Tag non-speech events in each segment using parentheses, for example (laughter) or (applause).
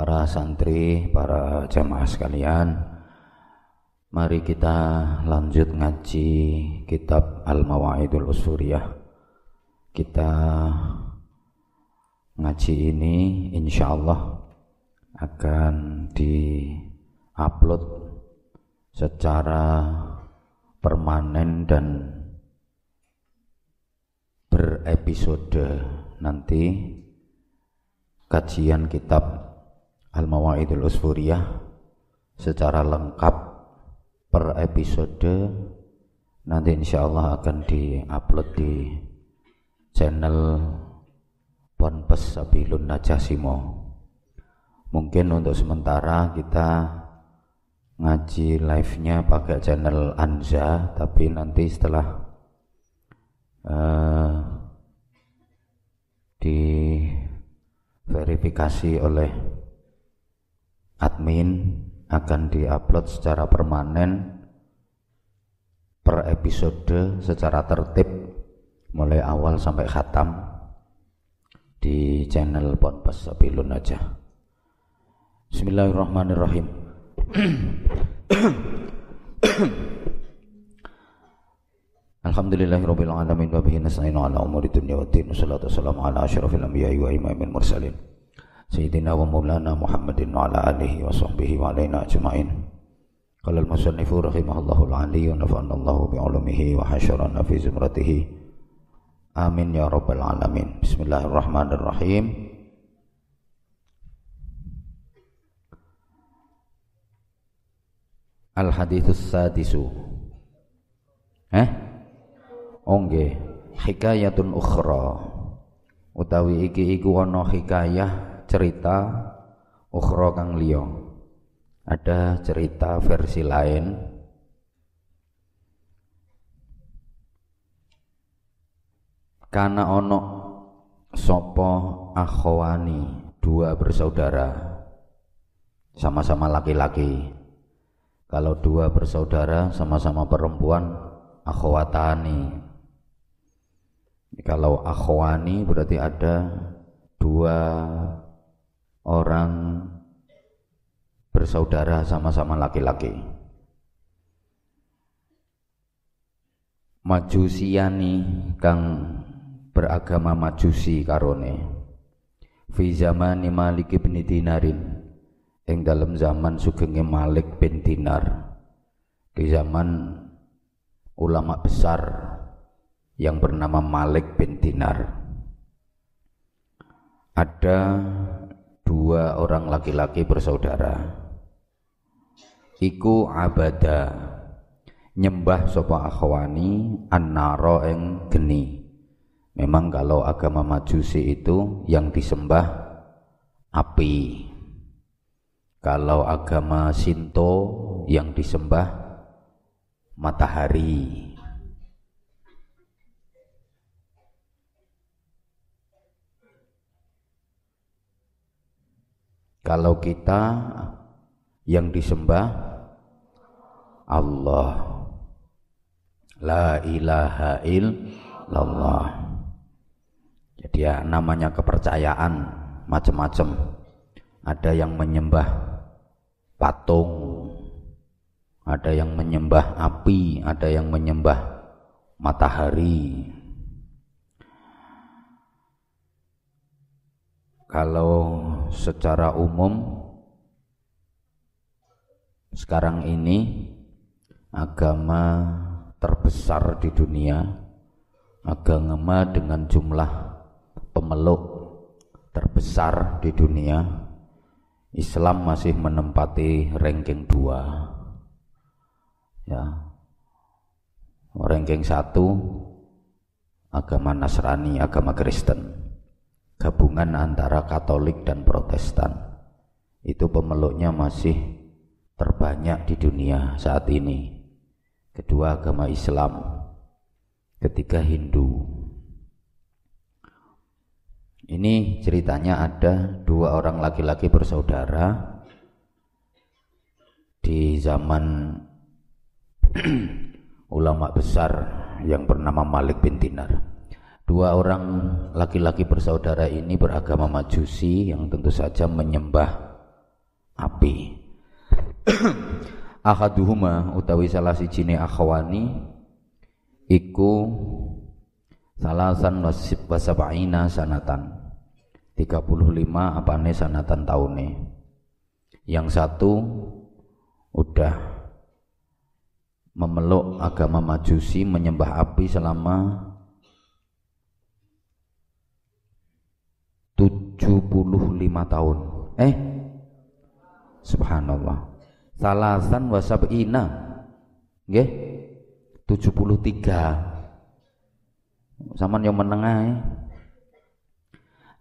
para santri, para jamaah sekalian. Mari kita lanjut ngaji kitab Al-Mawaidul Usuriyah. Kita ngaji ini insya Allah akan di-upload secara permanen dan berepisode nanti kajian kitab Al-Mawaidul Usfuriyah secara lengkap per episode. Nanti insya Allah akan diupload di channel Ponpes Sabilun Najasimo. Mungkin untuk sementara kita ngaji live-nya pakai channel Anza tapi nanti setelah uh, di verifikasi oleh admin akan diupload secara permanen per episode secara tertib mulai awal sampai khatam di channel Ponpes Sabilun aja. Bismillahirrahmanirrahim. (coughs) Alhamdulillahirabbil alamin wa bihi nasta'inu ala umuri dunya waddin. Wassalatu wassalamu ala asyrafil anbiya'i wa imamil mursalin. Sayyidina wa Muhammadin ala alihi wa sahbihi wa alaina ajma'in. Qala al-musannifu rahimahullahu al-ali wa nafa'ana Allahu bi'ulumihi wa hasyarana fi zumratihi. Amin ya rabbal alamin. Bismillahirrahmanirrahim. Al-hadithus sadisu. Eh? Ongge Hikayatun ukhra. Utawi iki iku ana hikayah cerita ukhra kang liya. Ada cerita versi lain. Karena ono sopo akhwani dua bersaudara sama-sama laki-laki. Kalau dua bersaudara sama-sama perempuan akhwatani. Kalau akhwani berarti ada dua orang bersaudara sama-sama laki-laki. Majusiani kang beragama Majusi karone. Fi zaman Malik bin Dinarin ing dalam zaman sugenge Malik bin Dinar. Di zaman ulama besar yang bernama Malik bin Dinar. Ada dua orang laki-laki bersaudara. Iku abada nyembah sapa akhwani annaro eng geni. Memang kalau agama majusi itu yang disembah api. Kalau agama Sinto yang disembah matahari Kalau kita yang disembah Allah. La ilaha illallah. Jadi ya namanya kepercayaan macam-macam Ada yang menyembah patung Ada yang menyembah api Ada yang menyembah matahari. Kalau secara umum sekarang ini agama terbesar di dunia agama dengan jumlah pemeluk terbesar di dunia Islam masih menempati ranking dua. Ya. Ranking satu agama Nasrani agama Kristen gabungan antara Katolik dan Protestan. Itu pemeluknya masih terbanyak di dunia saat ini. Kedua agama Islam, ketiga Hindu. Ini ceritanya ada dua orang laki-laki bersaudara di zaman (clears throat) ulama besar yang bernama Malik bin Dinar. Dua orang laki-laki bersaudara ini beragama Majusi yang tentu saja menyembah api. (coughs) Ahaduhuma utawi salah sijine akhwani iku salasan wasab'ina sanatan. 35 apane sanatan taune. Yang satu udah memeluk agama majusi menyembah api selama 75 tahun. Eh? Subhanallah. Salasan wasab'ina nggih? 73 zaman yang menengah eh.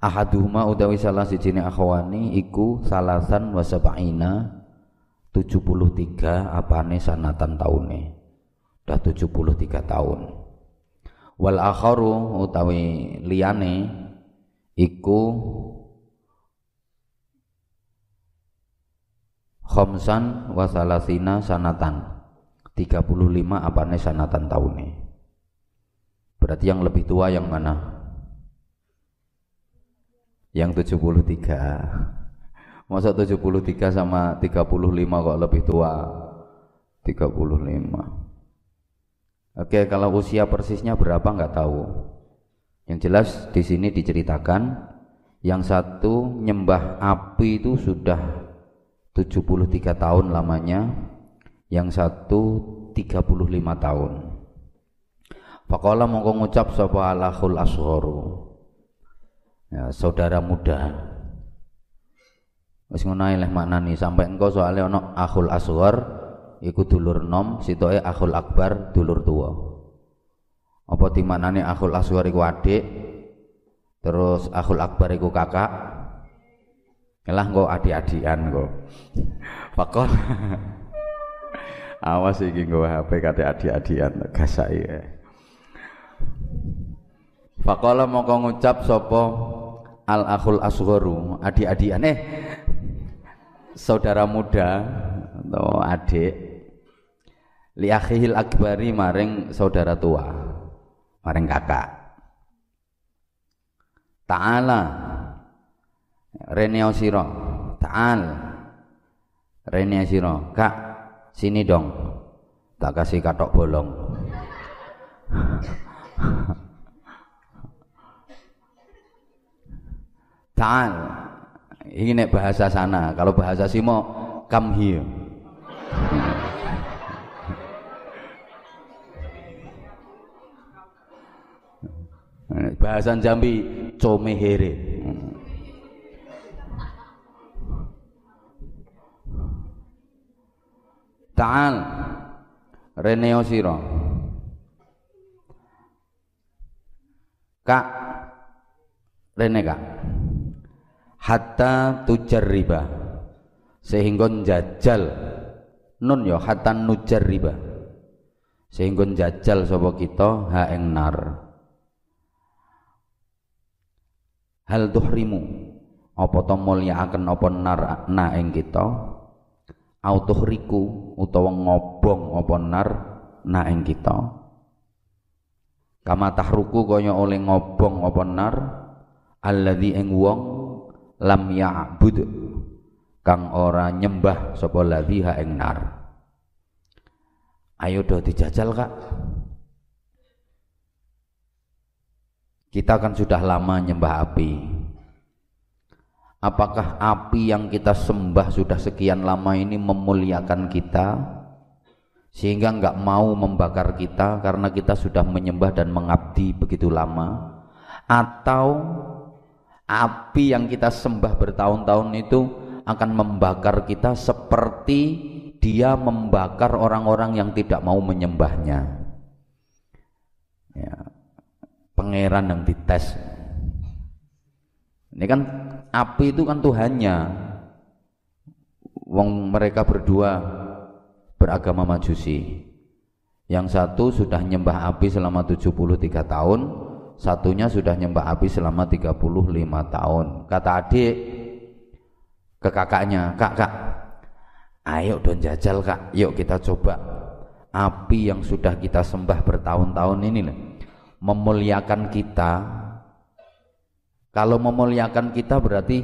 ahaduhuma utawi salah sijine akhwani iku salasan wasab'ina 73 apane sanatan taune. Udah 73 tahun. Wal akharu utawi liyane iku khomsan wasalasina sanatan. 35 apane sanatan tahunnya berarti yang lebih tua yang mana? Yang 73 masa 73 sama 35 kok lebih tua? 35 oke kalau usia persisnya berapa? Nggak tahu yang jelas di sini diceritakan yang satu nyembah api itu sudah 73 tahun lamanya yang satu 35 tahun. Faqala mongko ngucap sapa alahul asgharu ya, saudara muda. Wis ngono leh maknani sampai engko soalnya ono akhul asghar iku dulur nom sitoke akhul akbar dulur tua apa dimaknani akhul asghar iku adik terus akhul akbar iku kakak Elah engko adik-adikan kok. Pakon. (laughs) Awas iki nggo HP kate adik-adikan gasake. Faqala mongko ngucap sapa al akhul asgharu adik-adikan eh saudara muda atau adik li akbari maring saudara tua maring kakak. Ta'ala. Reneo siro. Ta'al. Reneo siro. Kak sini dong. Tak kasih katok bolong. Ta'al. Ini bahasa sana. Kalau bahasa Simo Come here Bahasa Jambi Comehere Ta'al reneo sira Kak rene Kak. Hatta riba sehingga jajal. Nun ya hatta riba sehingga jajal sapa kita ha ing nar hal tuhrimu? Apa to mulyakaken apa nar na ing kita riku utawa ngobong apa nar na ing kita? Kama tahruku kaya oleh ngobong apa nar alladzi ing wong lam ya'bud kang ora nyembah sapa ladzi ha ing nar. Ayo do dijajal kak kita kan sudah lama nyembah api. Apakah api yang kita sembah sudah sekian lama ini memuliakan kita? Sehingga enggak mau membakar kita karena kita sudah menyembah dan mengabdi begitu lama. Atau api yang kita sembah bertahun-tahun itu akan membakar kita seperti dia membakar orang-orang yang tidak mau menyembahnya. Ya, pangeran yang dites ini kan api itu kan Tuhannya. Wong mereka berdua beragama Majusi. Yang satu sudah nyembah api selama 73 tahun, satunya sudah nyembah api selama 35 tahun. Kata adik ke kakaknya, "Kak, Kak, ayo don jajal, Kak. Yuk kita coba api yang sudah kita sembah bertahun-tahun ini memuliakan kita. Kalau memuliakan kita berarti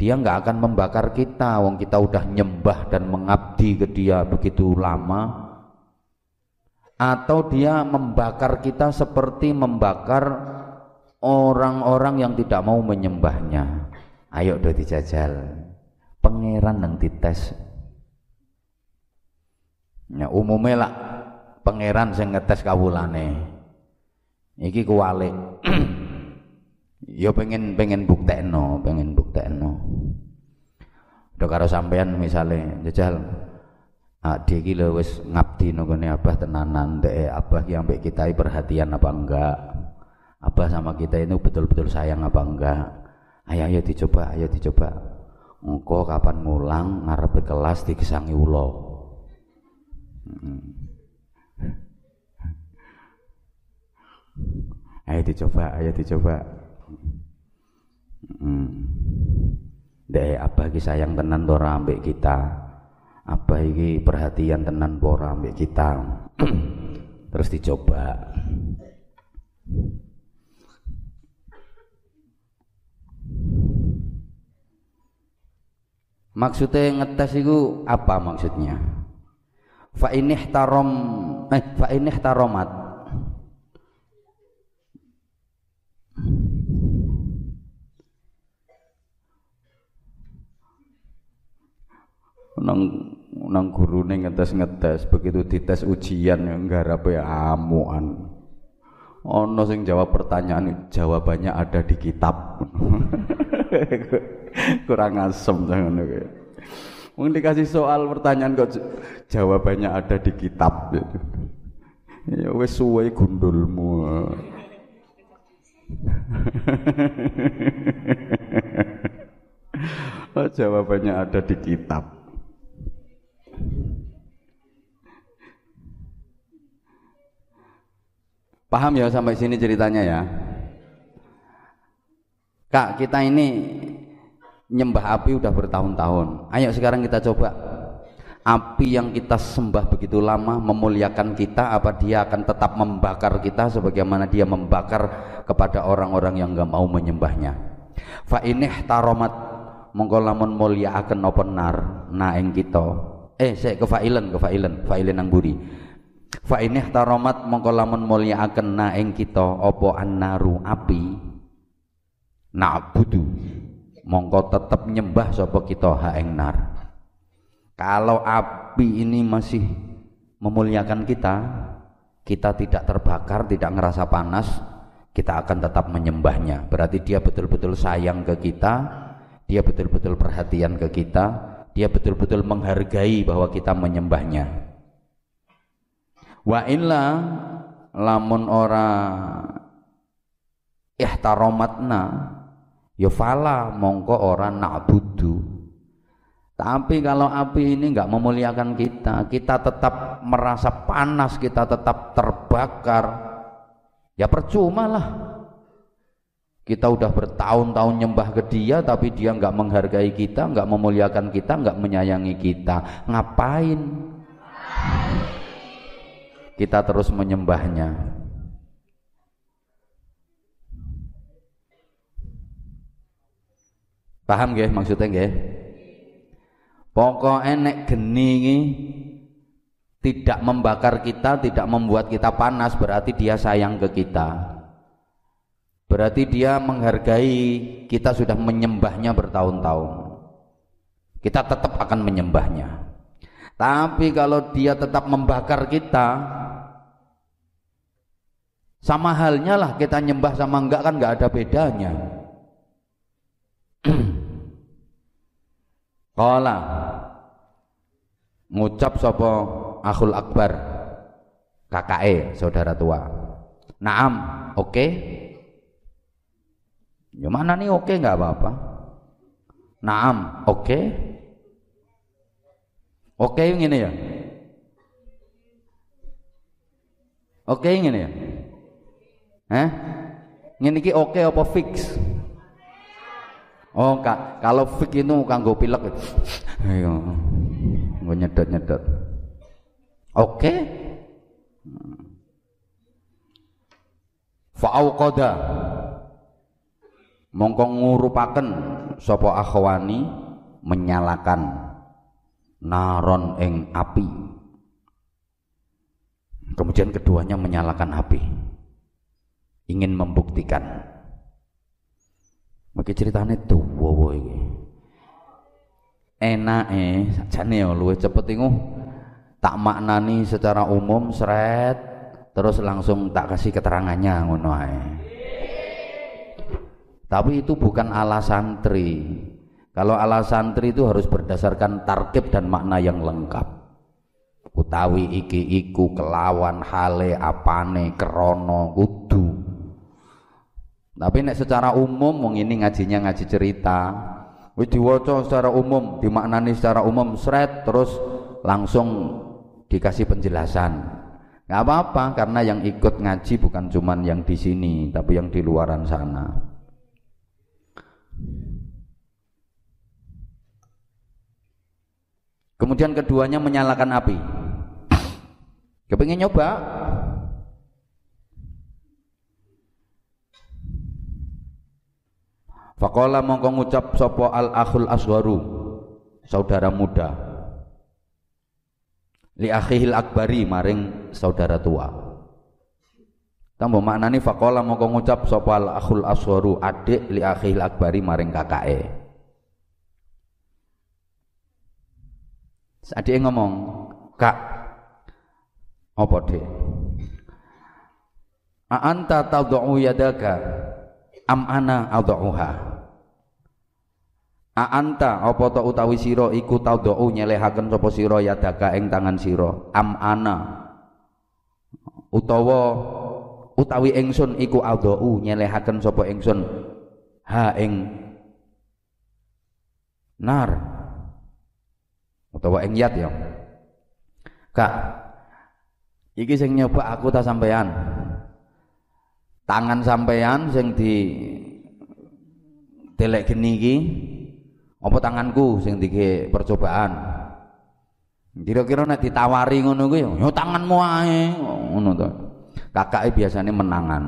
dia nggak akan membakar kita. Wong kita udah nyembah dan mengabdi ke dia begitu lama. Atau dia membakar kita seperti membakar orang-orang yang tidak mau menyembahnya. Ayo do dijajal. Pangeran yang dites. Ya umumnya lah pangeran sing ngetes kawulane iki kuwalik ya pengen pengen buktekno pengen buktekno. Udah karo sampean misalnya jajal adik iki lho wis ngabdi nang abah tenanan dek abah ki ambek kita perhatian apa enggak? Abah sama kita ini betul-betul sayang apa enggak? Ayo ayo dicoba ayo dicoba. Engko kapan ngulang ngarep kelas dikesangi ulo hmm. Ayo dicoba ayo dicoba Hmm. Dek apa iki sayang tenan ora ambek kita. Apa iki perhatian tenan ora ambek kita. (clears throat) Terus dicoba. Maksudnya ngetes itu apa maksudnya? Fa inih tarom eh fa inih taromat nang nang gurune ngetes-ngetes begitu dites ujian yang ngarape amuan ono sing jawab pertanyaan jawabannya ada di kitab (laughs) kurang asem ngono kae Mungkin dikasih soal pertanyaan kok jawabannya ada di kitab. Ya wes suwe gundulmu. (laughs) oh, jawabannya ada di kitab. Paham ya sampai sini ceritanya ya? Kak, kita ini nyembah api udah bertahun-tahun. Ayo sekarang kita coba api yang kita sembah begitu lama memuliakan kita apa dia akan tetap membakar kita sebagaimana dia membakar kepada orang-orang yang nggak mau menyembahnya. Fa inih taromat mongko lamun mulia akan nar na ing kita. Eh, saya ke failen, ke failen, failen buri Fa inih taromat mongko lamun akan na ing kita apa annaru api na'budu mongko tetep nyembah sapa kita ha ing nar. Kalau api ini masih memuliakan kita, kita tidak terbakar, tidak ngerasa panas, kita akan tetap menyembahnya. Berarti dia betul-betul sayang ke kita, dia betul-betul perhatian ke kita, dia betul-betul menghargai bahwa kita menyembahnya wa illa lamun ora ihtaromatna ya fala mongko ora na'budu. Tapi kalau api ini enggak memuliakan kita kita tetap merasa panas kita tetap terbakar ya percuma lah. Kita udah bertahun-tahun nyembah ke dia tapi dia enggak menghargai kita enggak memuliakan kita enggak menyayangi kita. Ngapain kita terus menyembahnya. Paham gak maksudnya gak pokok enek geni tidak membakar kita tidak membuat kita panas berarti dia sayang ke kita. Berarti dia menghargai kita sudah menyembahnya bertahun-tahun. Kita tetap akan menyembahnya tapi kalau dia tetap membakar kita, sama halnya lah kita nyembah sama enggak kan enggak ada bedanya. (clears throat) Kala ngucap sapa akhul akbar KKE saudara tua. Naam, oke. Okay? Ya mana nih oke okay, nggak apa-apa. Naam, oke. Okay. Oke okay, ini ya. Oke okay, ini ya. Eh? Ini ki oke okay apa fix? Oh, kak, kalau fix itu kanggo pilek. Ayo. Gue nyedot-nyedot. Oke. Okay. Fa'auqada mongko ngurupaken sapa akhwani menyalakan naron ing api. Kemudian keduanya menyalakan api. Ingin membuktikan. Maka ceritanya tuh wow ini. Enak eh sajane ya luwih cepet iku. Tak maknani secara umum seret terus langsung tak kasih keterangannya ngono tapi itu bukan ala santri kalau ala santri itu harus berdasarkan tarkib dan makna yang lengkap. Utawi iki iku kelawan hale apane kerono kudu. Tapi nek secara umum wong ini ngajinya ngaji cerita. Wis diwaca secara umum dimaknani secara umum seret terus langsung dikasih penjelasan. Nggak apa-apa karena yang ikut ngaji bukan cuman yang di sini tapi yang di luaran sana Kemudian keduanya menyalakan api. Kepingin nyoba? Fakola mongko ngucap sopo al akhul aswaru saudara muda li akhihil akbari maring saudara tua tambah maknani fakola mongko ngucap sopo al akhul aswaru adik li akhihil akbari maring kakake Dia ngomong, "Kak, apa dek? A'anta tad'u yadaka am ana ad'uha?" A'anta apa ta utawi sira iku tad'u nyelehaken sapa sira yadaka ing tangan sira am ana utawa utawi ingsun iku ad'u nyelehaken sapa ingsun ha ing nar utawa ing yat ya. Kak iki sing nyoba aku tak sampean tangan sampean sing di telek geni iki apa tanganku sing dike percobaan? Kira-kira nek ditawari ngono kuwi yo tanganmu ae ngono to. Kakake biasanya menangan.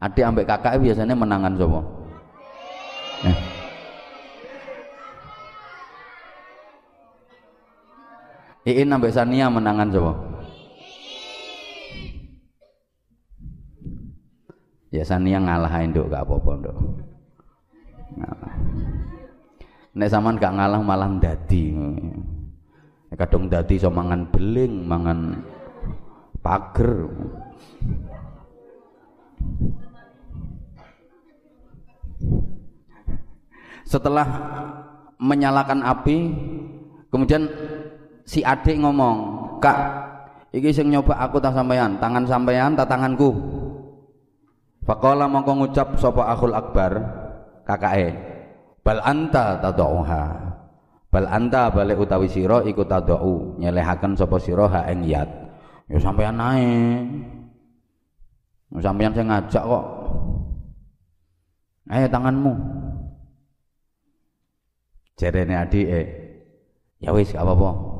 Adik ambek kakake biasanya menangan sapa? Eh. Iin sampai Sania menangan coba. Ya Sania ngalah induk gak apa-apa nduk. Nek sampean gak ngalah malah dadi. Kadung dadi so mangan beling, mangan pager. Setelah menyalakan api, kemudian si adik ngomong kak iki sing nyoba aku tak sampean tangan sampean tak tanganku. Fakola mongko ngucap sapa akhul akbar kakake bal anta tadauha bal anta balik utawi sira iku tadau nyelehaken sapa sira ha ing yat. Ya sampean ae. Sampean sing ngajak kok. Ayo tanganmu. Jerene adik eh ya wis apa-apa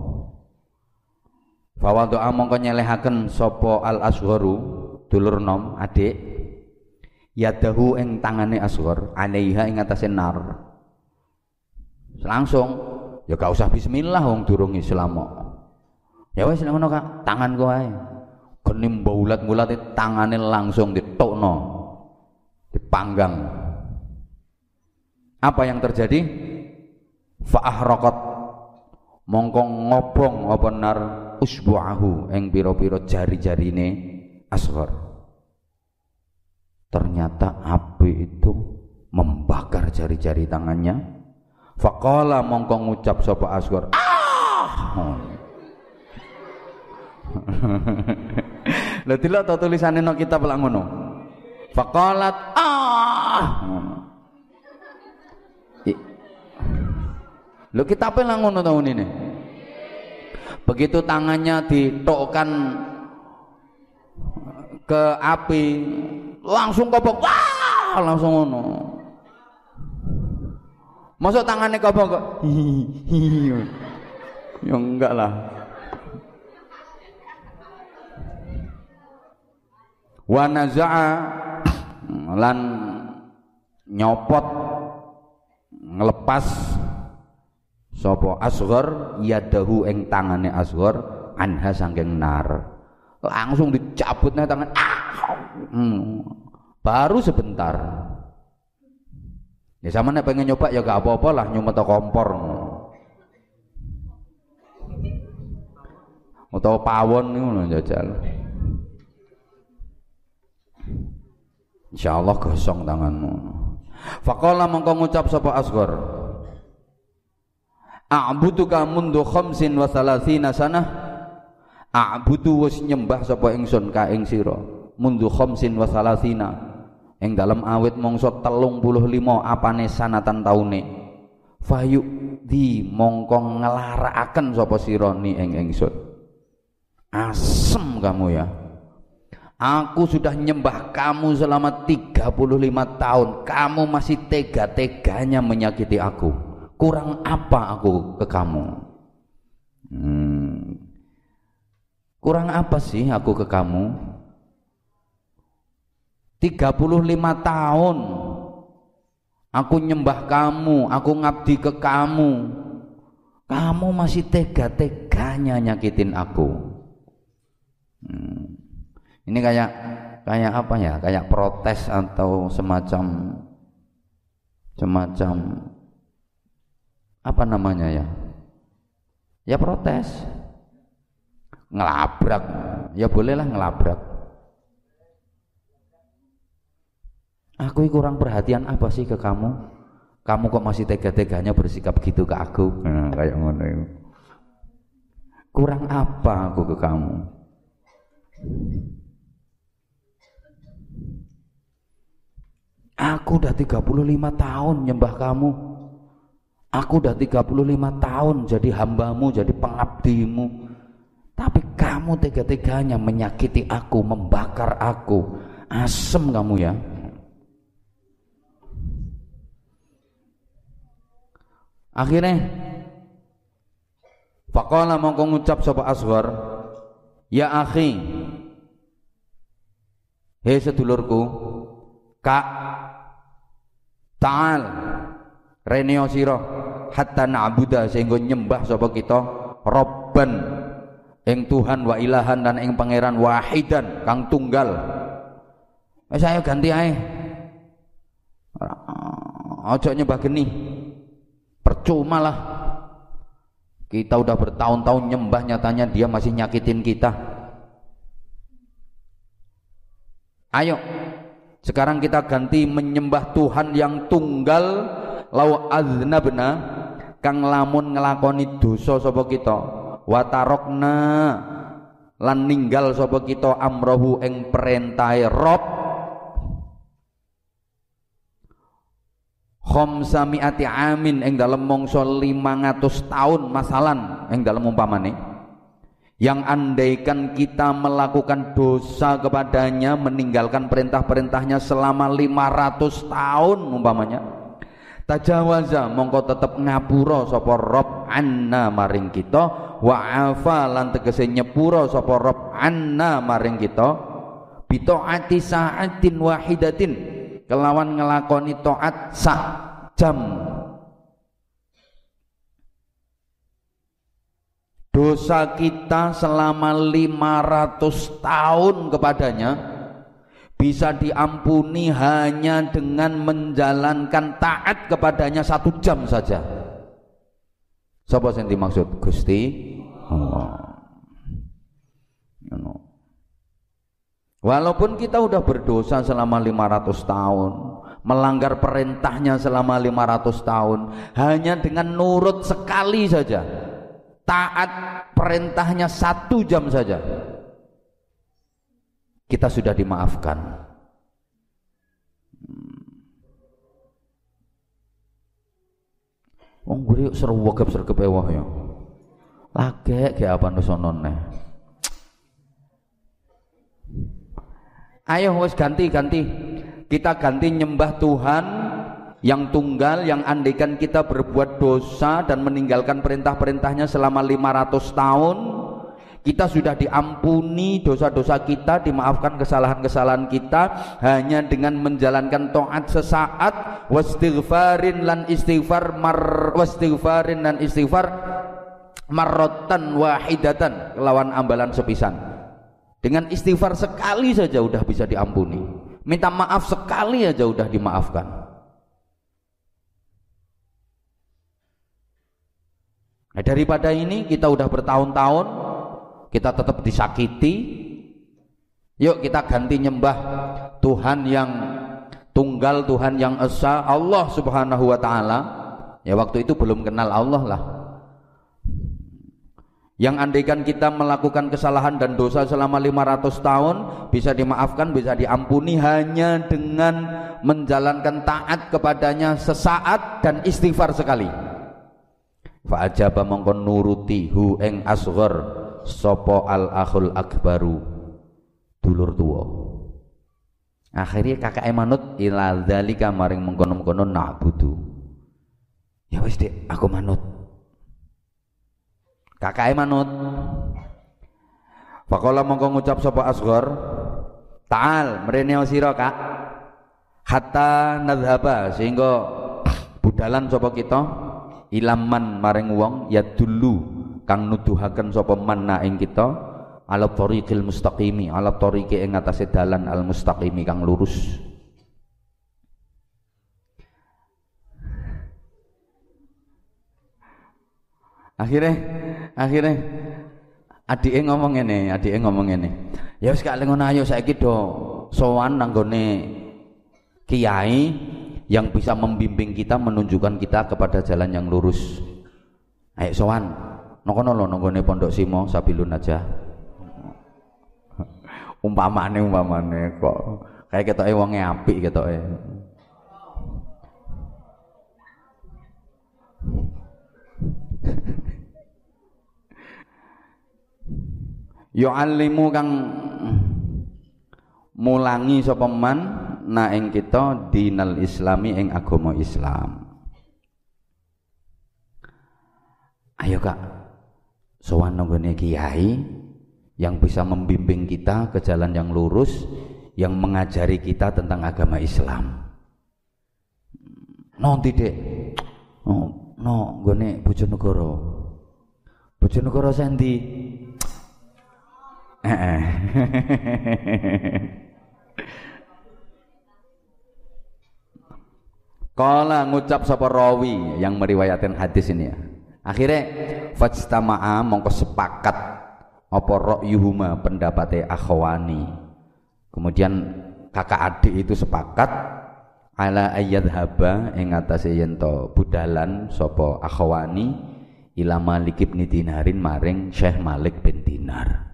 Bahwa doa mongko nyelehaken sopo al asgharu dulur nom adik yadahu ing tangane asghar alaiha ing atase nar. Langsung ya gak usah bismillah wong durung Islam Ya wis ngono Kak, tangan ae. Kenim baulat-bulat tangane langsung ditokno. Dipanggang. Apa yang terjadi? Fa'ahraqat mongko ngobong apa nar usbu'ahu ing pira-pira jari-jarine asghar. Ternyata api itu membakar jari-jari tangannya. Faqala mongko ngucap sapa asghar. Ah! Lah delok to tulisane nang kitab lak ngono. Faqalat ah. Lho kitabe lak ngono tahun ini begitu tangannya ditokkan ke api langsung kobok. Wah langsung ngono. Masuk tangannya kobok (laughs) ya enggak lah. Wa naza'a lan nyopot ngelepas sapa asghar yadahu ing tangane asghar anha saking nar. Langsung dicabutnya tangan. Ah! Hmm. baru sebentar. Ya sama nek pengen nyoba ya gak apa-apa lah nyumet kompor. Atau pawon ngono jajal. Insyaallah gosong tanganmu. Faqala mongko ngucap sapa asghar a'buduka mundu khamsin wa thalathina sanah. A'budu wis nyembah sapa ingsun ka ing sira. Mundu khamsin wa thalathina. Ing dalem awit mangsa 35 apane sanatan taune. Fayu di mongko nglarakaken sapa sira ni ing ingsun. Asem kamu ya. Aku sudah nyembah kamu selama 35 tahun. Kamu masih tega-teganya menyakiti aku kurang apa aku ke kamu? Hmm. kurang apa sih aku ke kamu? 35 tahun. Aku nyembah kamu aku ngabdi ke kamu. Kamu masih tega-teganya nyakitin aku. Hmm. ini kayak kayak apa ya? Kayak protes atau semacam semacam apa namanya ya? Ya protes. Ngelabrak. Ya bolehlah ngelabrak. Aku kurang perhatian apa sih ke kamu? Kamu kok masih tega-teganya bersikap gitu ke aku? Nah, kayak ngono itu. Kurang apa aku ke kamu? Aku udah 35 tahun nyembah kamu Aku udah 35 tahun jadi hambamu, jadi pengabdimu. Tapi kamu tega-teganya menyakiti aku, membakar aku. Asem kamu ya. Akhirnya Faqala mongko ngucap sapa Asghar, "Ya akhi, hei sedulurku, Kak, ta'al reneo sira hatta na'budu sehingga nyembah sapa kita? Robban. Ing Tuhan wa ilahan dan ing pangeran wahidan kang tunggal. Wis saya ganti ae. Aja nyembah geni. Percuma lah. Kita udah bertahun-tahun nyembah nyatanya dia masih nyakitin kita. Ayo sekarang kita ganti menyembah Tuhan yang tunggal. Lau aznabna kang lamun ngelakoni dosa sapa kita? Wa lan ninggal sapa kita amrohu ing perintahe Rob. Khamsamiati amin ing dalem mangsa 500 tahun masalan ing dalem umpamane. Yang andaikan kita melakukan dosa kepadanya meninggalkan perintah-perintahnya selama 500 tahun umpamanya tajawaza mongko tetep ngapura sapa rob anna maring kita wa afa lan tegese nyepura sapa rob anna maring kita. Bitaati sa'atin wahidatin kelawan ngelakoni taat sak jam. Dosa kita selama 500 tahun kepadanya bisa diampuni hanya dengan menjalankan taat kepadanya satu jam saja. Siapa yang dimaksud? Gusti Allah. Walaupun kita udah berdosa selama 500 tahun, melanggar perintahnya selama 500 tahun, hanya dengan nurut sekali saja, taat perintahnya satu jam saja, kita sudah dimaafkan. Hmm. Wong guri seru wegep sergep ewah ya. Lage ge apa nusonone. Ayo wis ganti-ganti. Kita ganti nyembah Tuhan yang tunggal yang andaikan kita berbuat dosa dan meninggalkan perintah-perintahnya selama 500 tahun kita sudah diampuni dosa-dosa kita, dimaafkan kesalahan-kesalahan kita hanya dengan menjalankan taat sesaat wastighfarin lan istighfar mar wastighfarin lan istighfar marrotan wahidatan lawan ambalan sepisan. Dengan istighfar sekali saja udah bisa diampuni. Minta maaf sekali aja udah dimaafkan. Nah, daripada ini kita udah bertahun-tahun kita tetap disakiti. Yuk kita ganti nyembah Tuhan yang tunggal Tuhan yang esa Allah subhanahu wa ta'ala. Ya waktu itu belum kenal Allah lah. Yang andaikan kita melakukan kesalahan dan dosa selama 500 tahun bisa dimaafkan, bisa diampuni hanya dengan menjalankan taat kepadanya sesaat dan istighfar sekali. Fa'ajaba mongkon nuruti eng asghar sopo al akhul akbaru? Dulur tua akhirnya kakak manut ila dzalika maring mengkono-mengkono na'budu. Ya wis dek aku manut. Kakak manut. Pakola mongko ngucap sapa asghar. Ta'al mrene sira Kak. Hatta nadhaba sehingga budalan sapa kita ilaman maring wong ya dulu kang nuduhaken sapa manna ing kita ala tariqil mustaqimi ala tariqi ing atase dalan al mustaqimi kang lurus. Akhirnya akhirnya adike ngomong ini adike ngomong ini ya wis gak ngono ayo saiki do sowan nanggone kiai yang bisa membimbing kita menunjukkan kita kepada jalan yang lurus. Ayo sowan Nokono lho nonggone Pondok Simo Sabilun aja. umpamane umpamane kok kayak ketoke wonge apik ketoke. alimu kang mulangi sapa man na ing kita dinal islami ing agama Islam. Ayo Kak, sowan nonggone kiai yang bisa membimbing kita ke jalan yang lurus yang mengajari kita tentang agama Islam. No tidak. No no gone Bojonegoro. Bojonegoro sendi? Eh. (laughs) Kala ngucap sapa rawi yang meriwayatkan hadis ini ya akhirnya fajtama'a mongko sepakat apa ra'yuhuma pendapatnya akhwani. Kemudian kakak adik itu sepakat ala ayat haba ing atase yen budalan sapa akhwani ila Malik bin Dinarin maring Syekh Malik bin Dinar.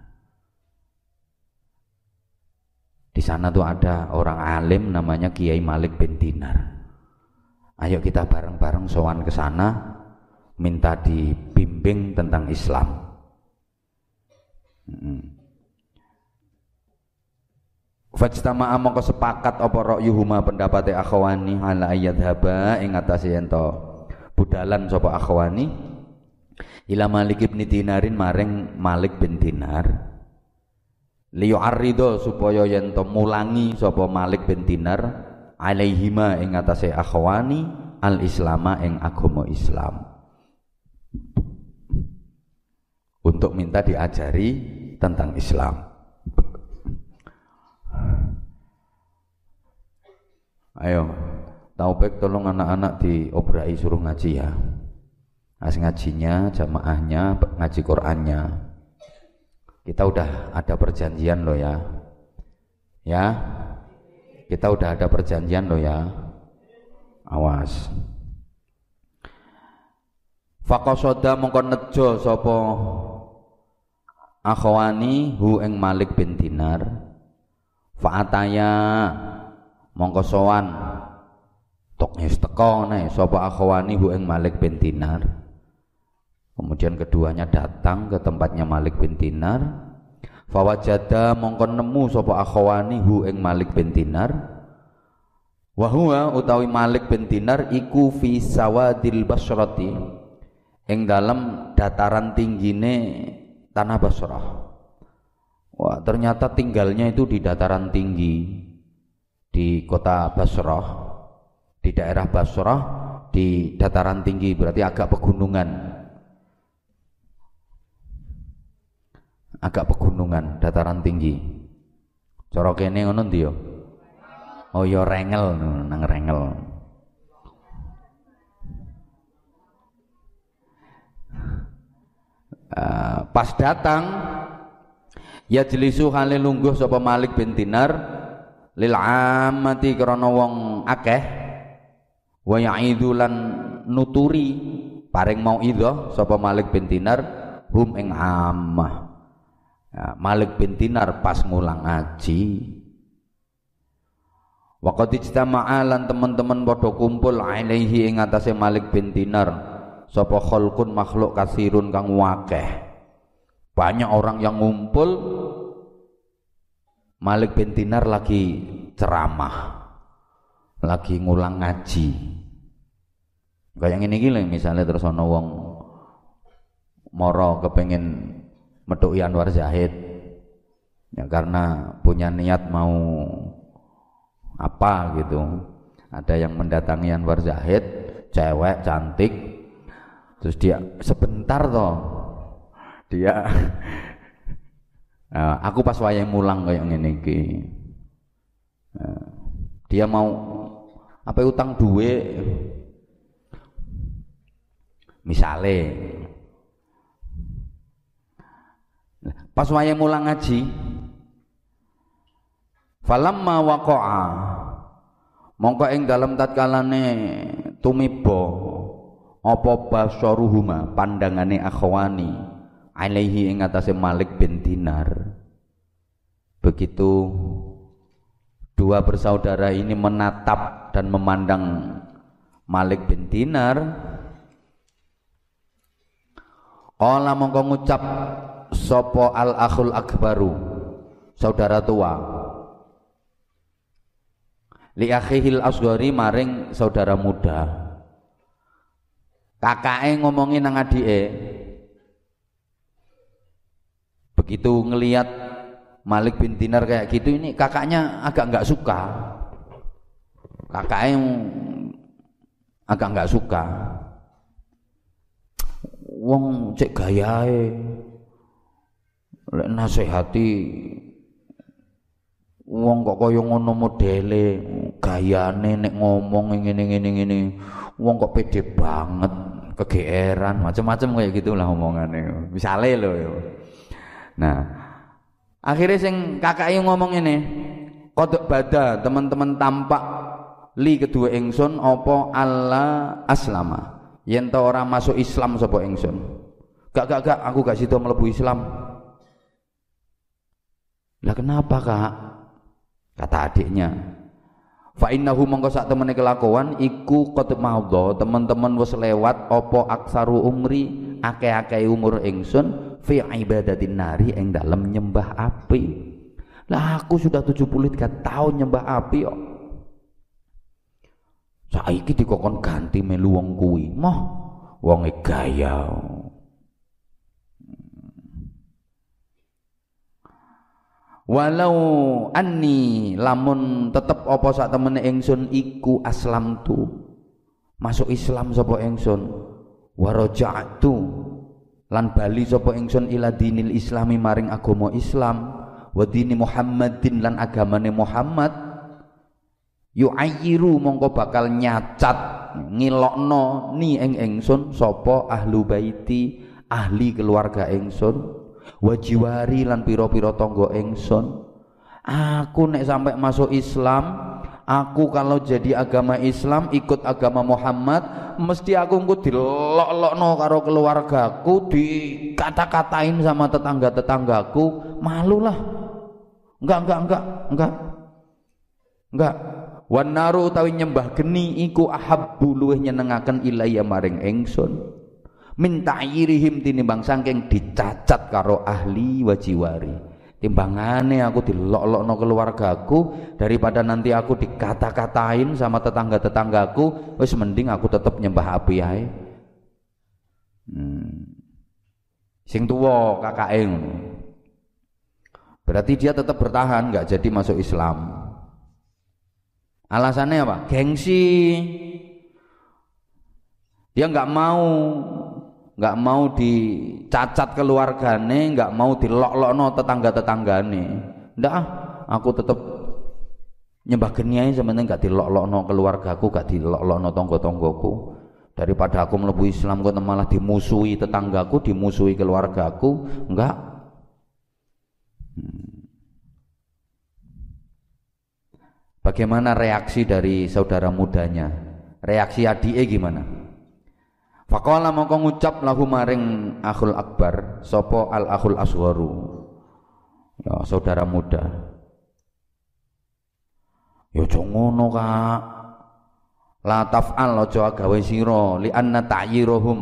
Di sana tuh ada orang alim namanya Kiai Malik bin Dinar. Ayo kita bareng-bareng sowan ke sana minta dibimbing tentang Islam. Hmm. Fajtama'a mongko sepakat apa ra'yuhuma pendapate akhwani ala haba ing atase yen budalan sapa akhwani ila Malik bin Dinarin maring Malik bin Dinar liyu'arrido supaya yen mulangi sapa Malik bin Dinar alaihima ing atase akhwani al islama ing agama Islam untuk minta diajari tentang Islam. Ayo, Taufik tolong anak-anak diobrai suruh ngaji ya. As ngajinya, jamaahnya, ngaji Qur'annya. Kita udah ada perjanjian loh ya. Ya. Kita udah ada perjanjian loh ya. Awas. Faqasada mongko nejo sapa akhwani hu ing Malik bin Dinar. Fa'ataya mongko sowan. Tok wis teko ne sapa akhwani hu ing Malik bin Dinar? Kemudian keduanya datang ke tempatnya Malik bin Dinar. Fawajada mongko nemu sapa akhwani hu ing Malik bin Dinar. Wa huwa utawi Malik bin Dinar iku fi sawadil basrati. Ing dalam dataran tinggine tanah Basrah. Wah, ternyata tinggalnya itu di dataran tinggi di kota Basrah, di daerah Basrah, di dataran tinggi berarti agak pegunungan. Agak pegunungan, dataran tinggi. Cara kene ngono ndi Oh ya rengel nang rengel. Uh, pas datang ya jelisu hale lungguh sapa Malik bin Dinar lil amati krana wong akeh wa ya'idu lan nuturi paring mau idho sapa Malik bin Dinar hum ing ammah. Ya, Malik bin Dinar pas ngulang ngaji. Waqad ijtama'a lan teman-teman padha kumpul alaihi ing atase Malik bin Dinar sapa khalqun makhluk kasirun kang wakeh. Banyak orang yang ngumpul Malik bin Dinar lagi ceramah. Lagi ngulang ngaji. Kayak ngene iki misalnya terus ana wong moro kepengen metuki Anwar Zahid ya karena punya niat mau apa gitu ada yang mendatangi Anwar Zahid cewek cantik terus dia sebentar toh. Dia nah, aku pas wayang mulang kayak ngene iki. Nah, dia mau apa utang duit? Misale pas wayang mulang ngaji falamma waqa'a mongko ing dalem tatkalane tumiba apa basaruhuma pandangane akhwani alaihi ing atase Malik bin Dinar. Begitu dua bersaudara ini menatap dan memandang Malik bin Dinar. Qala mongko ngucap sapa al akhul akbaru? Saudara tua. Li akhihil asgori maring saudara muda kakake ngomongin nang adike begitu ngelihat Malik bin Dinar kayak gitu ini kakaknya agak nggak suka. Kakaknya agak nggak suka. Wong cek gayae lek nasihati wong kok kaya ngono modele gayane nek ngomong ngene ngene ngene wong kok pede banget kegeeran macam-macam kayak gitulah omongannya misale lho nah akhirnya sing kakak ngomong ini kodok bada teman-teman tampak li kedua ingsun opo Allah aslama. Yen orang masuk Islam sapa ingsun gak gak gak aku gak situ melebu Islam. Lah kenapa kak kata adiknya fa innahu mongko sak temene kelakuan iku qad maudha teman-teman wis lewat apa aksaru umri akeh-akeh umur ingsun fi ibadatin nari ing dalem nyembah api. Lah aku sudah 73 tahun nyembah api kok. Saiki dikokon ganti melu wong kuwi. Moh wonge gaya walau anni lamun tetep apa sak temene ingsun iku aslam tu masuk Islam sapa ingsun? Wa raja'tu. Lan bali sapa ingsun ila dinil islami maring agama Islam wa dini Muhammadin lan agamane Muhammad. Yu'ayyiru mongko bakal nyacat ngilokno ni ing ingsun sapa ahlu baiti ahli keluarga ingsun wajiwari lan piro-piro tonggo engson aku nek sampai masuk Islam aku kalau jadi agama Islam ikut agama Muhammad mesti aku engko dilok-lokno karo keluargaku dikata-katain sama tetangga-tetanggaku. Malulah. Enggak enggak enggak enggak. Enggak. Wan naru utawi nyembah geni iku ahabbu luweh nyenengaken ilayya maring engson min ta'yirihim tinimbang saking dicacat karo ahli wajiwari timbangane aku dilok-lokno keluargaku daripada nanti aku dikata-katain sama tetangga-tetanggaku wis mending aku tetap nyembah api ae hmm. Sing tuwa kakake. Berarti dia tetap bertahan, nggak jadi masuk Islam. Alasannya apa? Gengsi. Dia nggak mau nggak mau dicacat keluargane, nggak mau dilok-lokno tetangga-tetanggane. Ndak ah, aku tetap nyembah geni aja sebenarnya nggak dilok-lokno keluargaku, nggak dilok-lokno tonggo-tonggoku. Daripada aku melebu Islam kok malah dimusuhi tetanggaku, dimusuhi keluargaku, enggak Bagaimana reaksi dari saudara mudanya? Reaksi adike gimana? Faqala mongko ngucap lahu maring akhul akbar sopo al akhul asgharu. Ya saudara muda. Ya aja Kak. La taf'al aja gawe sira li anna ta'yiruhum.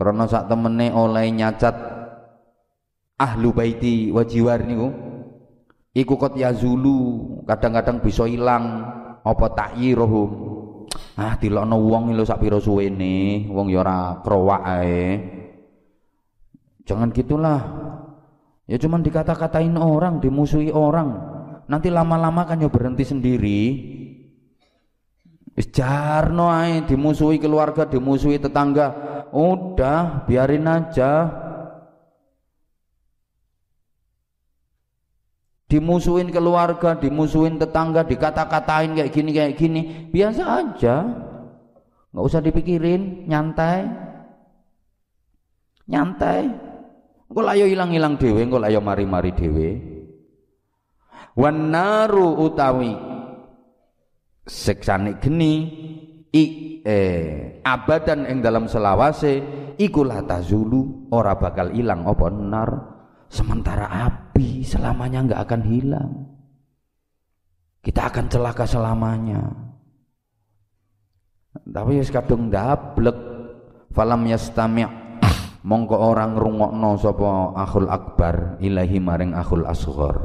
Karena sak temene oleh nyacat ahlu baiti wa jiwar niku iku kot yazulu kadang-kadang bisa hilang apa ta'yiruhum ah dilokno wong lho sak pira suwene. Wong ya ora krowak ae. Jangan gitulah. Ya cuman dikata-katain orang dimusuhi orang. Nanti lama-lama kan ya berhenti sendiri. Wis jarno ae dimusuhi keluarga, dimusuhi tetangga. Udah, biarin aja. Dimusuhin keluarga, dimusuhin tetangga, dikata-katain kayak gini kayak gini, biasa aja. nggak usah dipikirin, nyantai. Nyantai. Engko layo hilang-hilang dhewe, engko layo mari-mari dhewe. Wan naru utawi seksane geni i eh abadan ing dalam selawase iku la tazulu ora bakal ilang apa nar sementara api selamanya nggak akan hilang. Kita akan celaka selamanya. Tapi wis kadung dablek falam yastami' mongko orang rungokno sapa akhul akbar ilahi maring akhul asghar.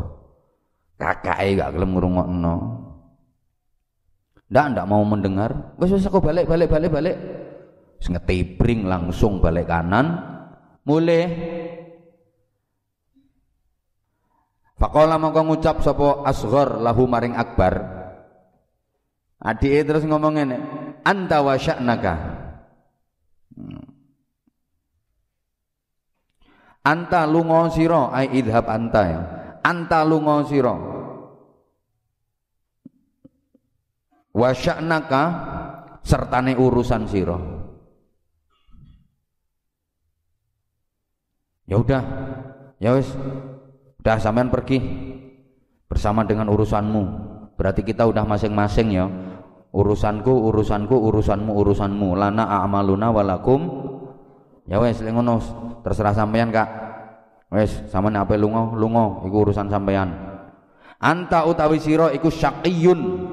Kakake gak gelem ngrungokno. Ndak ndak mau mendengar. Wis wis aku balik balik balik balik. Wis ngetibring langsung balik kanan. Mulai Faqala mongko ngucap sapa asghar lahu maring akbar. Adike terus ngomong ngene, "Anta wa sya'naka." Anta lunga sira ai idhab anta ya. Anta lunga sira. Wa sya'naka sertane urusan sira. Ya udah. Ya wis, Udah sampean pergi bersama dengan urusanmu. Berarti kita udah masing-masing ya. Urusanku, urusanku, urusanmu, urusanmu. Lana a'maluna walakum. Ya wes ngono terserah sampean Kak. Wes sampean apa lunga, lunga iku urusan sampean. Anta utawi sira iku syaqiyun.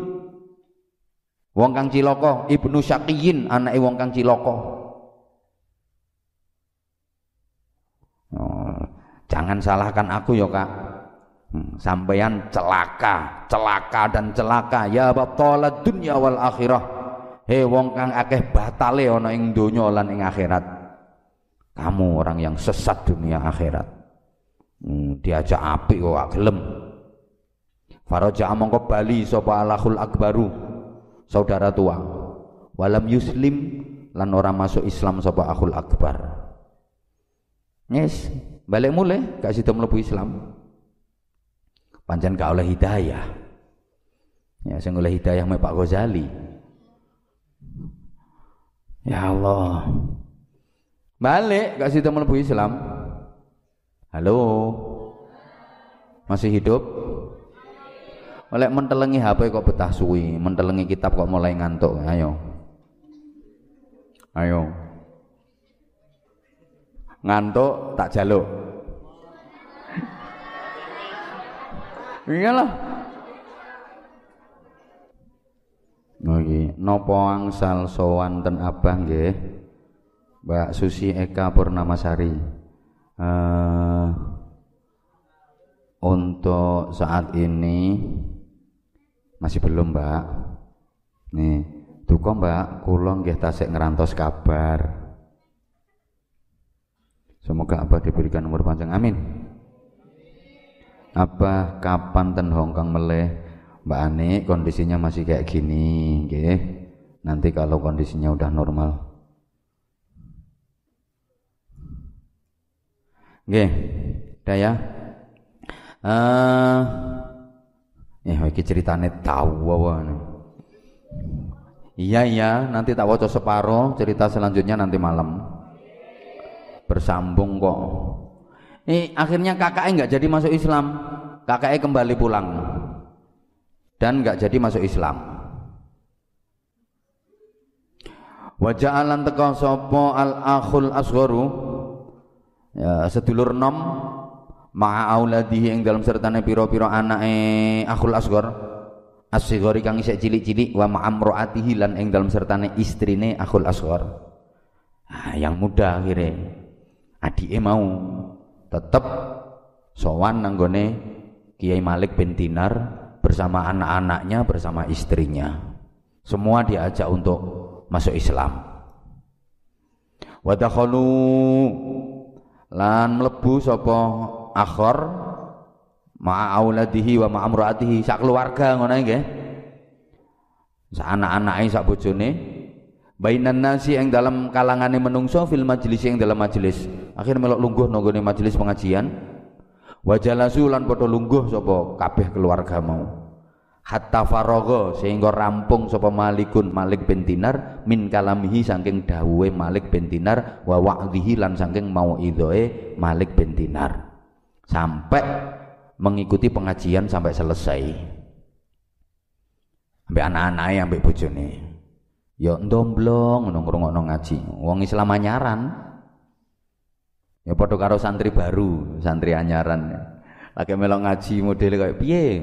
Wong kang cilaka, ibnu syaqiyin, anake wong kang cilaka. Oh, Jangan salahkan aku ya kak. Hmm, sampeyan celaka, celaka dan celaka ya batala dunya wal akhirah. He wong kang akeh batale ana ing donya lan ing akhirat. Kamu orang yang sesat dunia akhirat. Hmm, diajak api kok gelem. Faraja mongko bali sapa alahul akbaru saudara tua. Walam yuslim lan ora masuk Islam sapa akhul akbar. Yes, balik mulai gak situ melebu Islam. Pancen gak oleh hidayah. Ya saya oleh hidayah Pak Ghazali. Ya Allah. Balik gak situ melebu Islam. Halo? Masih hidup? Oleh mentelengi HP kok betah suwi, mentelengi kitab kok mulai ngantuk. Ayo. Ayo. Ngantuk tak jaluk iyalah Nggih, napa angsal ten Abah nggih? Mbak Susi Eka Purnamasari. Uh, untuk saat ini masih belum, Mbak. Nih, duka Mbak, kula nggih tasik ngerantos kabar. Semoga Abah diberikan umur panjang. Amin. Abah kapan ten Hongkong meleh? Mbak Ani kondisinya masih kayak gini, nggih. Nanti kalau kondisinya udah normal. Nggih. Udah ya. Eh uh, ya iki ceritane tahu wae. Iya iya, nanti tak waca separo, cerita selanjutnya nanti malam. Bersambung kok. Eh akhirnya kakaknya nggak jadi masuk Islam, kakaknya kembali pulang. Dan nggak jadi masuk Islam. Wajah alan teko sopo al akhul asgharu? Ya, sedulur nom ma'a auladihi ing dalam sertane pira-pira anake akhul asghar. Asghari kang isih cilik-cilik wa ma'amraatihi lan ing dalam sertane istrine akhul asghar. Nah, yang muda akhirnya. Adike mau tetep sowan nanggone Kiai Malik bin Dinar bersama anak-anaknya bersama istrinya. Semua diajak untuk masuk Islam. Wadakhalu lan mlebu sapa akhor ma'a auladihi wa ma'a amraatihi sak keluarga ngono nggih. Sak anak-anake sak bojone bainan nasi yang dalam kalangane menungso fil majelis yang dalam majelis akhir melok lungguh nanggone majelis pengajian. Wajalasu lan padha lungguh sapa kabeh keluarga mau. Hatta faragha sehingga rampung sapa Malikun Malik bin Dinar min kalamihi saking dawuhe Malik bin Dinar wa saking mauidhoe Malik bin Dinar. Sampai mengikuti pengajian sampai selesai. Sampai anak-anaknya sampai bojone ya ndomblong ngono ngaji. Wong Islam anyaran. Ya padha karo santri baru santri anyaran. Lagi melok ngaji model kayak piye?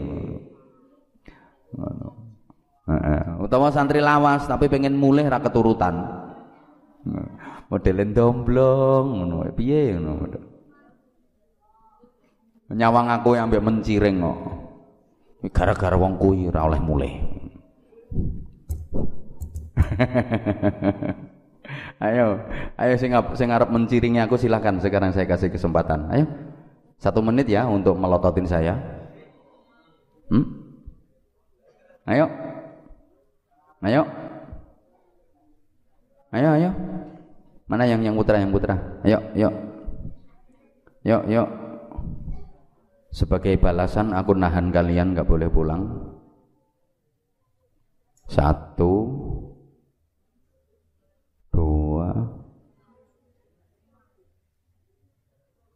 Ngono. Utawa santri lawas tapi pengen mulai ra keturutan. Modelen domblong ngono piye ngono. Nyawang aku ambek menciring kok. Gara-gara wong kuwi ora oleh mulai (laughs) ayo ayo sing sing arep menciringi aku silahkan sekarang saya kasih kesempatan ayo satu menit ya untuk melototin saya hmm? Ayo. Ayo. Ayo, ayo. Mana yang yang putra, yang putra? Ayo, ayo. Yuk, yuk. Sebagai balasan aku nahan kalian nggak boleh pulang. Satu, dua.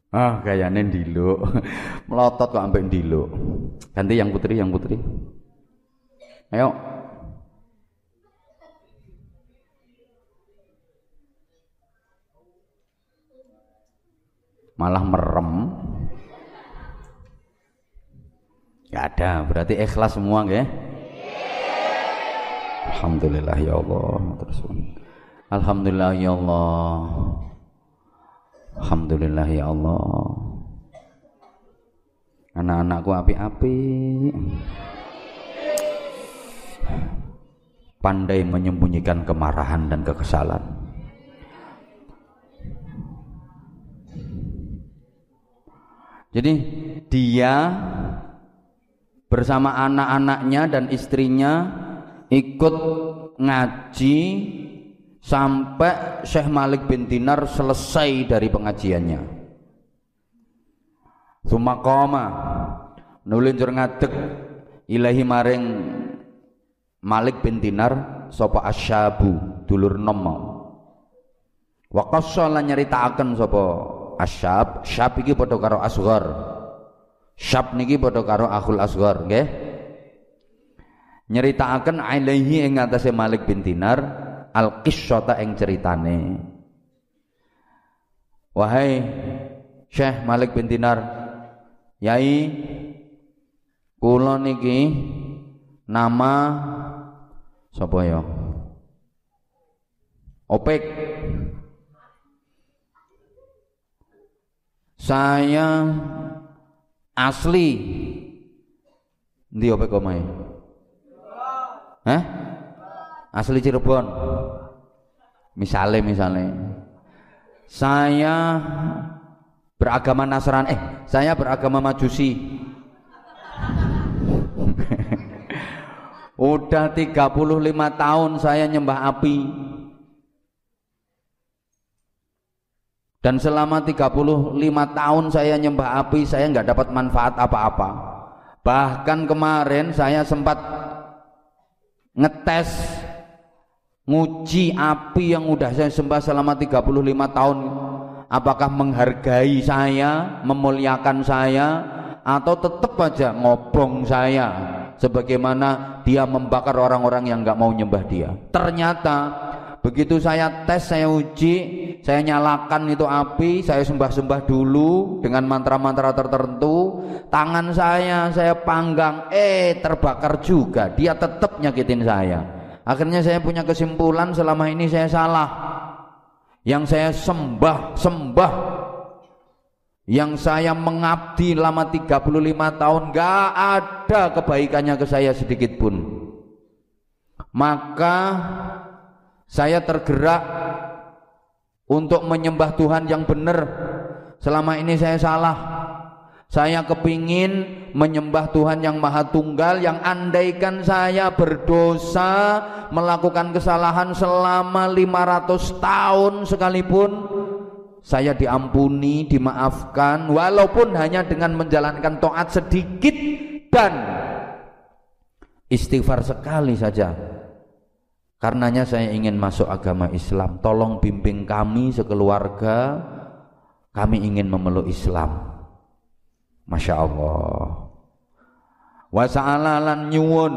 Ah, kayaknya ndilo. (laughs) Melotot kok sampai ndilo. Ganti yang putri, yang putri. Ayo. Malah merem. Gak ada, berarti ikhlas semua nggih. Alhamdulillah ya Allah. Terus. Alhamdulillah ya Allah. Alhamdulillah ya Allah. Anak-anakku api-api pandai menyembunyikan kemarahan dan kekesalan. Jadi dia bersama anak-anaknya dan istrinya ikut ngaji sampai Syekh Malik bin Dinar selesai dari pengajiannya. Sumakoma nulinjur ngadeg ilahi maring Malik bin Dinar sapa asyabu dulur nom mau. Wa qassala nyritakaken sapa asyab syab iki padha karo asghar. Syab niki padha karo akhul asghar nggih. Nyritakaken alaihi ing atase Malik bin Dinar al qissata ing ceritane wahai Syekh Malik bin Dinar yai kula niki nama Sapa ya? Opek. Saya asli Ndi opek omahe? Hah? Asli Cirebon. Misalnya misalnya saya beragama Nasrani eh saya beragama Majusi. (laughs) Udah 35 tahun saya nyembah api. Dan selama 35 tahun saya nyembah api saya nggak dapat manfaat apa-apa. Bahkan kemarin saya sempat ngetes nguji api yang udah saya sembah selama 35 tahun apakah menghargai saya memuliakan saya atau tetap aja ngobong saya sebagaimana dia membakar orang-orang yang nggak mau nyembah dia ternyata Begitu saya tes, saya uji, saya nyalakan itu api, saya sembah-sembah dulu dengan mantra-mantra tertentu. Tangan saya saya panggang, eh terbakar juga. Dia tetap nyakitin saya. Akhirnya saya punya kesimpulan selama ini saya salah. Yang saya sembah, sembah yang saya mengabdi lama 35 tahun gak ada kebaikannya ke saya sedikit pun maka saya tergerak untuk menyembah Tuhan yang benar. Selama ini saya salah. Saya kepingin menyembah Tuhan yang maha tunggal yang andaikan saya berdosa melakukan kesalahan selama 500 tahun sekalipun saya diampuni, dimaafkan walaupun hanya dengan menjalankan taat sedikit dan istighfar sekali saja Karenanya saya ingin masuk agama Islam. Tolong bimbing kami sekeluarga. Kami ingin memeluk Islam. Masya Allah. Wasa'alalan nyuwun.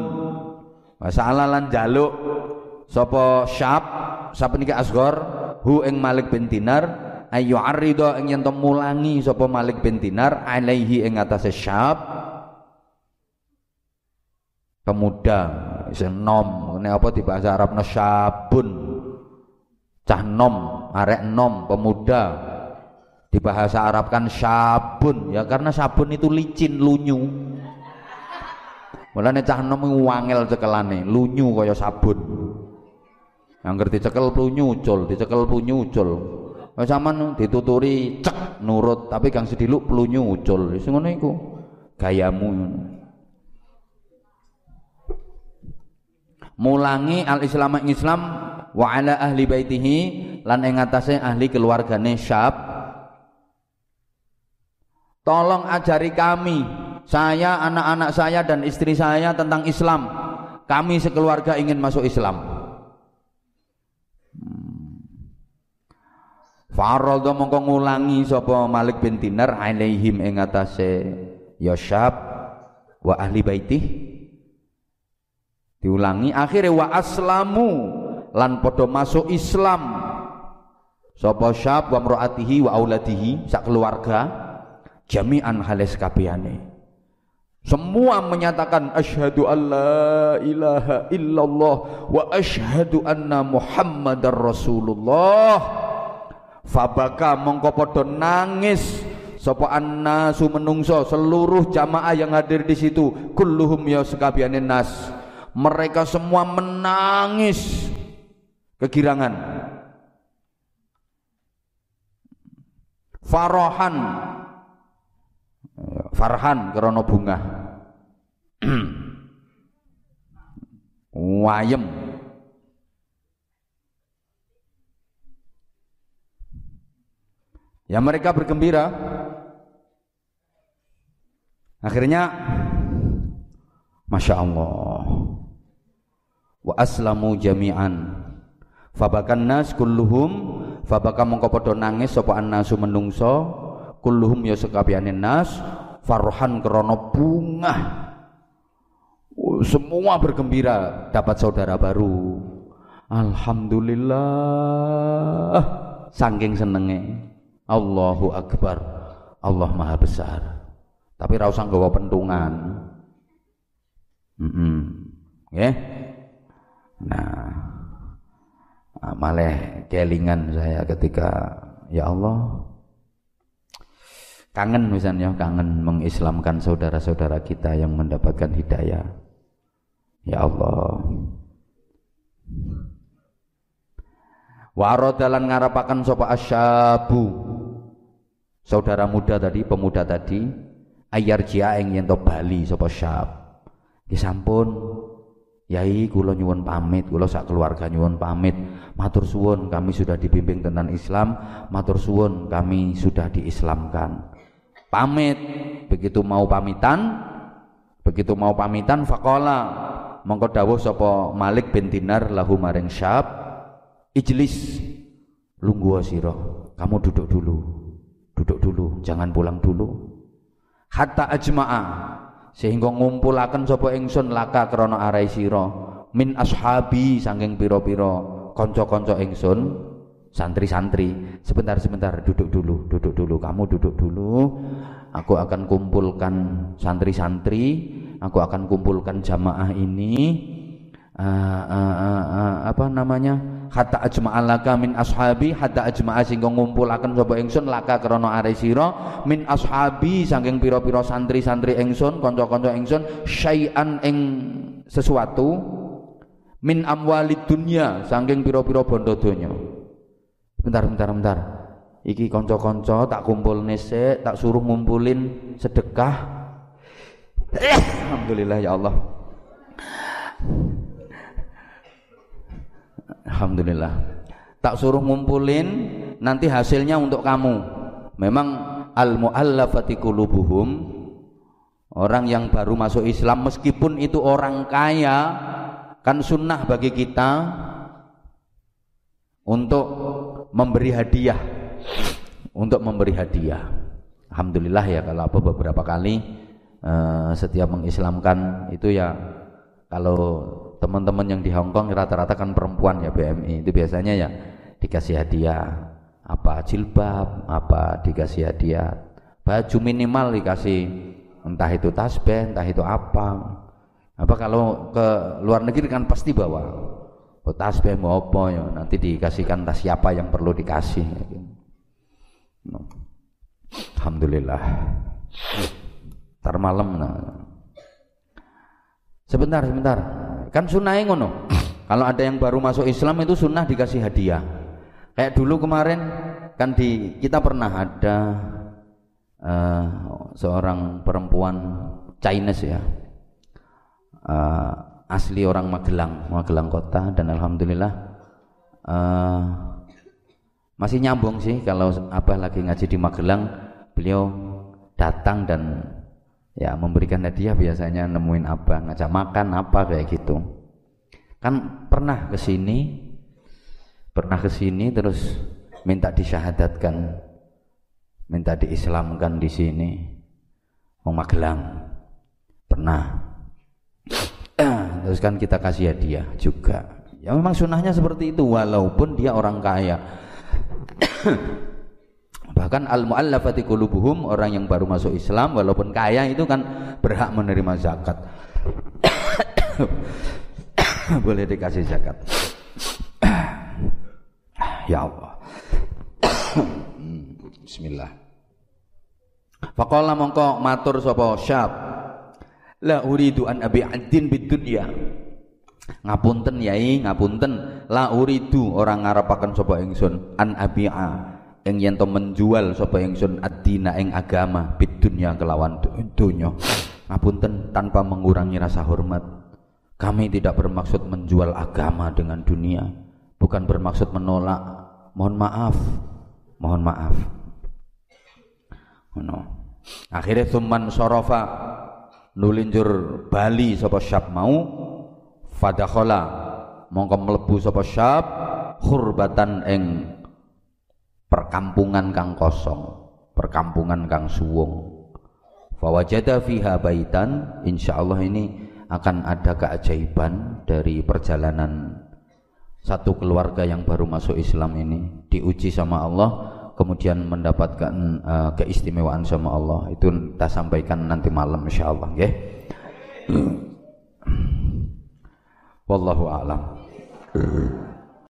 Wasa'alalan jaluk. Sopo syab. Sapa niki asgor. Hu ing Malik bin Dinar. Ayu arido ing yen mulangi sopo Malik bin Dinar. Alaihi ing atas syab. Pemuda. Isen nom ini apa di bahasa Arab syabun cah nom arek nom pemuda di bahasa Arab kan sabun ya karena sabun itu licin lunyu. Mulane cah nom wangel cekelane lunyu kaya sabun. Yang ngerti cekel lunyu ucul dicekel lunyu ucul Kaya sampean dituturi cek nurut. Tapi kang sediluk pelunyu ucul sing ngono iku. Gayamu mulangi al islam islam wa ala ahli baitihi lan ing ahli keluargane syab tolong ajari kami saya anak-anak saya dan istri saya tentang Islam. Kami sekeluarga ingin masuk Islam. Hmm. Faroldo mongko ngulangi sapa Malik bin Dinar alaihim ing atase ya syab wa ahli baitih. Diulangi akhirnya wa aslamu lan podo masuk Islam. Sapa syab wa mraatihi wa auladihi sak keluarga jami'an halis kabehane. Semua menyatakan asyhadu alla ilaha illallah wa asyhadu anna muhammadar rasulullah. Fabaka mongko padha nangis. Sapa annasu menungso seluruh jamaah yang hadir di situ kulluhum ya sekabehane nas. Mereka semua menangis. Kegirangan. Farohan farhan krono bunga. Wayem. Ya mereka bergembira. Akhirnya Masya Allah. Wa aslamu jami'an. Fabakan nas kulluhum. Fabaka mongko padha nangis sapa annasu menungso. Kulluhum ya sekabehane nas farhan krana bunga semua bergembira dapat saudara baru. Alhamdulillah. Saking senenge. Allahu akbar. Allah maha besar. Tapi ra usah nggawa pentungan. Mm -mm. yeah. Nah, ah, malah kelingan saya ketika ya Allah kangen misalnya kangen mengislamkan saudara-saudara kita yang mendapatkan hidayah. Ya Allah. Wa dalan ngarapaken sapa asyabu saudara muda tadi pemuda tadi ayar jia ing yen to bali sapa syab ya sampun Yai kula nyuwun pamit, kula sak keluarga nyuwun pamit. Matur suwun kami sudah dibimbing tentang Islam, matur suwun kami sudah diislamkan. Pamit, begitu mau pamitan, begitu mau pamitan faqala. Mongko dawuh sapa Malik bin Dinar lahu maring Syab, ijlis lungguh sira, kamu duduk dulu. Duduk dulu, jangan pulang dulu. Hatta ajma'a. Sehingga ngumpulaken sapa ingsun laka krana arai sira min ashabi saking pira-pira kanca-kanca ingsun santri-santri sebentar sebentar duduk dulu duduk dulu. Kamu duduk dulu. Aku akan kumpulkan santri-santri. Aku akan kumpulkan jamaah ini. Uh, uh, uh, uh, apa namanya? Hatta ajma'alaka min ashabi. Hatta ajma'a sehingga ngumpulaken sapa ingsun laka krana are sira. Min ashabi saking pira-pira santri-santri ingsun kanca-kanca ingsun syai'an ing sesuatu. Min amwalid dunya saking pira-pira bondo donya bentar bentar bentar iki kanca-kanca tak kumpul nesek tak suruh ngumpulin sedekah (coughs) Alhamdulillah ya Allah Alhamdulillah. Tak suruh ngumpulin nanti hasilnya untuk kamu. Memang al muallafati qulubuhum orang yang baru masuk Islam meskipun itu orang kaya kan sunnah bagi kita untuk memberi hadiah. Untuk memberi hadiah. Alhamdulillah ya kalau apa beberapa kali uh, setiap mengislamkan itu ya kalau teman-teman yang di Hong Kong rata-rata kan perempuan ya BMI itu biasanya ya dikasih hadiah apa jilbab apa dikasih hadiah baju minimal dikasih. Entah itu tasbih entah itu apa. Apa kalau ke luar negeri kan pasti bawa tasbih mau apa ya nanti dikasihkan tas siapa yang perlu dikasih Alhamdulillah ntar malam nah. sebentar sebentar Kan sunnahnya ngono. Kalau ada yang baru masuk Islam itu sunnah dikasih hadiah. Kayak dulu kemarin kan di kita pernah ada uh, seorang perempuan Chinese ya. Uh, asli orang Magelang, Magelang kota dan alhamdulillah uh, masih nyambung sih kalau abah lagi ngaji di Magelang. Beliau datang dan ya memberikan hadiah biasanya nemuin apa ngajak makan apa kayak gitu. Kan pernah ke sini pernah ke sini terus minta disyahadatkan minta diislamkan di sini mau Magelang. Pernah terus kan kita kasih hadiah juga ya memang sunnahnya seperti itu walaupun dia orang kaya (coughs) Bahkan al muallafati qulubuhum orang yang baru masuk Islam walaupun kaya itu kan berhak menerima zakat. (coughs) Boleh dikasih zakat. (coughs) ya Allah. Bismillah. Faqala mongko matur sapa syab. La uridu an abi adin bid dunya. Ngapunten yai, ngapunten. La uridu orang ngarepaken sapa ingsun an abi'a ing yen to menjual sapa ingsun ad-dina ing agama bidunya kelawan dunya ngapunten tanpa mengurangi rasa hormat. Kami tidak bermaksud menjual agama dengan dunia. Bukan bermaksud menolak. Mohon maaf. Mohon maaf. No. akhirnya tuman sorofa nulinjur bali sapa syab mau fadakhala mongko mlebu sapa syab hurbatan ing perkampungan kang kosong perkampungan kang suwung. Fawajada fiha baitan insyaallah ini akan ada keajaiban dari perjalanan satu keluarga yang baru masuk Islam ini. Diuji sama Allah kemudian mendapatkan uh, keistimewaan sama Allah. Itu kita sampaikan nanti malam insyaallah nggih. (clears throat) Wallahu a'lam